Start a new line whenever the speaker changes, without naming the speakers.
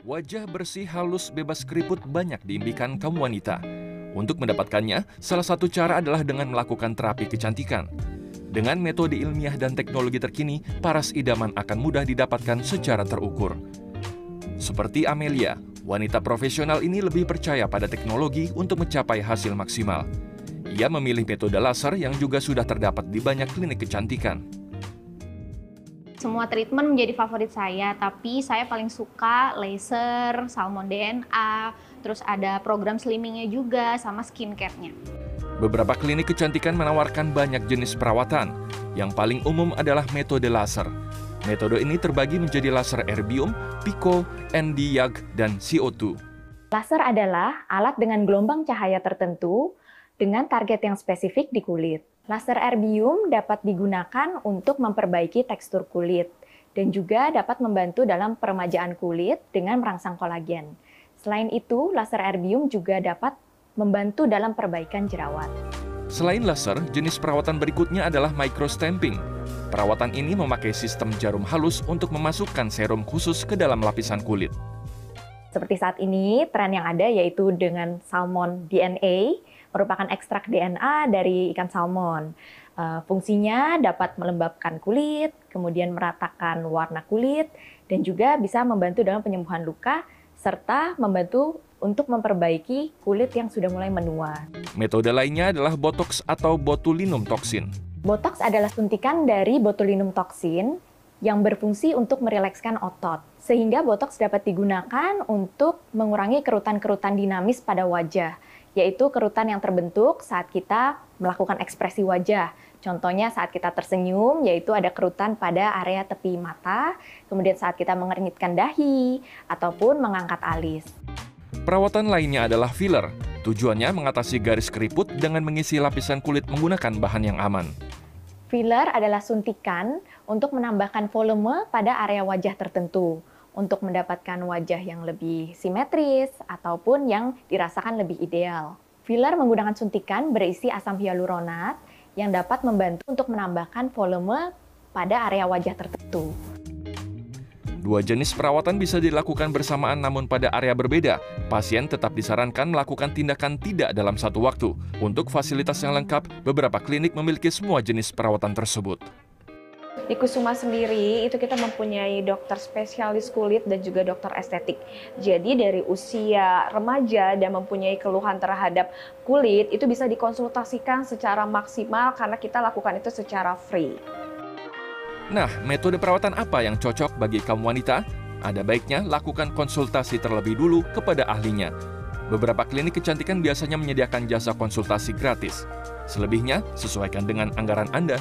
Wajah bersih, halus, bebas keriput banyak diimpikan kaum wanita. Untuk mendapatkannya, salah satu cara adalah dengan melakukan terapi kecantikan. Dengan metode ilmiah dan teknologi terkini, paras idaman akan mudah didapatkan secara terukur. Seperti Amelia, wanita profesional ini lebih percaya pada teknologi untuk mencapai hasil maksimal. Ia memilih metode laser yang juga sudah terdapat di banyak klinik kecantikan.
Semua treatment menjadi favorit saya, tapi saya paling suka laser, salmon DNA, terus ada program slimmingnya juga, sama skincare-nya.
Beberapa klinik kecantikan menawarkan banyak jenis perawatan. Yang paling umum adalah metode laser. Metode ini terbagi menjadi laser erbium, pico, ND-YAG, dan CO2.
Laser adalah alat dengan gelombang cahaya tertentu dengan target yang spesifik di kulit. Laser erbium dapat digunakan untuk memperbaiki tekstur kulit dan juga dapat membantu dalam peremajaan kulit dengan merangsang kolagen. Selain itu, laser erbium juga dapat membantu dalam perbaikan jerawat.
Selain laser, jenis perawatan berikutnya adalah microstamping. Perawatan ini memakai sistem jarum halus untuk memasukkan serum khusus ke dalam lapisan kulit.
Seperti saat ini, tren yang ada yaitu dengan salmon DNA, merupakan ekstrak DNA dari ikan salmon. Uh, fungsinya dapat melembabkan kulit, kemudian meratakan warna kulit, dan juga bisa membantu dalam penyembuhan luka, serta membantu untuk memperbaiki kulit yang sudah mulai menua.
Metode lainnya adalah botox atau botulinum toxin.
Botox adalah suntikan dari botulinum toxin yang berfungsi untuk merilekskan otot. Sehingga botox dapat digunakan untuk mengurangi kerutan-kerutan dinamis pada wajah, yaitu kerutan yang terbentuk saat kita melakukan ekspresi wajah. Contohnya saat kita tersenyum, yaitu ada kerutan pada area tepi mata, kemudian saat kita mengeringitkan dahi, ataupun mengangkat alis.
Perawatan lainnya adalah filler. Tujuannya mengatasi garis keriput dengan mengisi lapisan kulit menggunakan bahan yang aman.
Filler adalah suntikan untuk menambahkan volume pada area wajah tertentu untuk mendapatkan wajah yang lebih simetris ataupun yang dirasakan lebih ideal. Filler menggunakan suntikan berisi asam hyaluronat yang dapat membantu untuk menambahkan volume pada area wajah tertentu.
Dua jenis perawatan bisa dilakukan bersamaan namun pada area berbeda. Pasien tetap disarankan melakukan tindakan tidak dalam satu waktu. Untuk fasilitas yang lengkap, beberapa klinik memiliki semua jenis perawatan tersebut.
Di Kusuma sendiri itu kita mempunyai dokter spesialis kulit dan juga dokter estetik. Jadi dari usia remaja dan mempunyai keluhan terhadap kulit itu bisa dikonsultasikan secara maksimal karena kita lakukan itu secara free.
Nah, metode perawatan apa yang cocok bagi kaum wanita? Ada baiknya lakukan konsultasi terlebih dulu kepada ahlinya. Beberapa klinik kecantikan biasanya menyediakan jasa konsultasi gratis. Selebihnya, sesuaikan dengan anggaran Anda.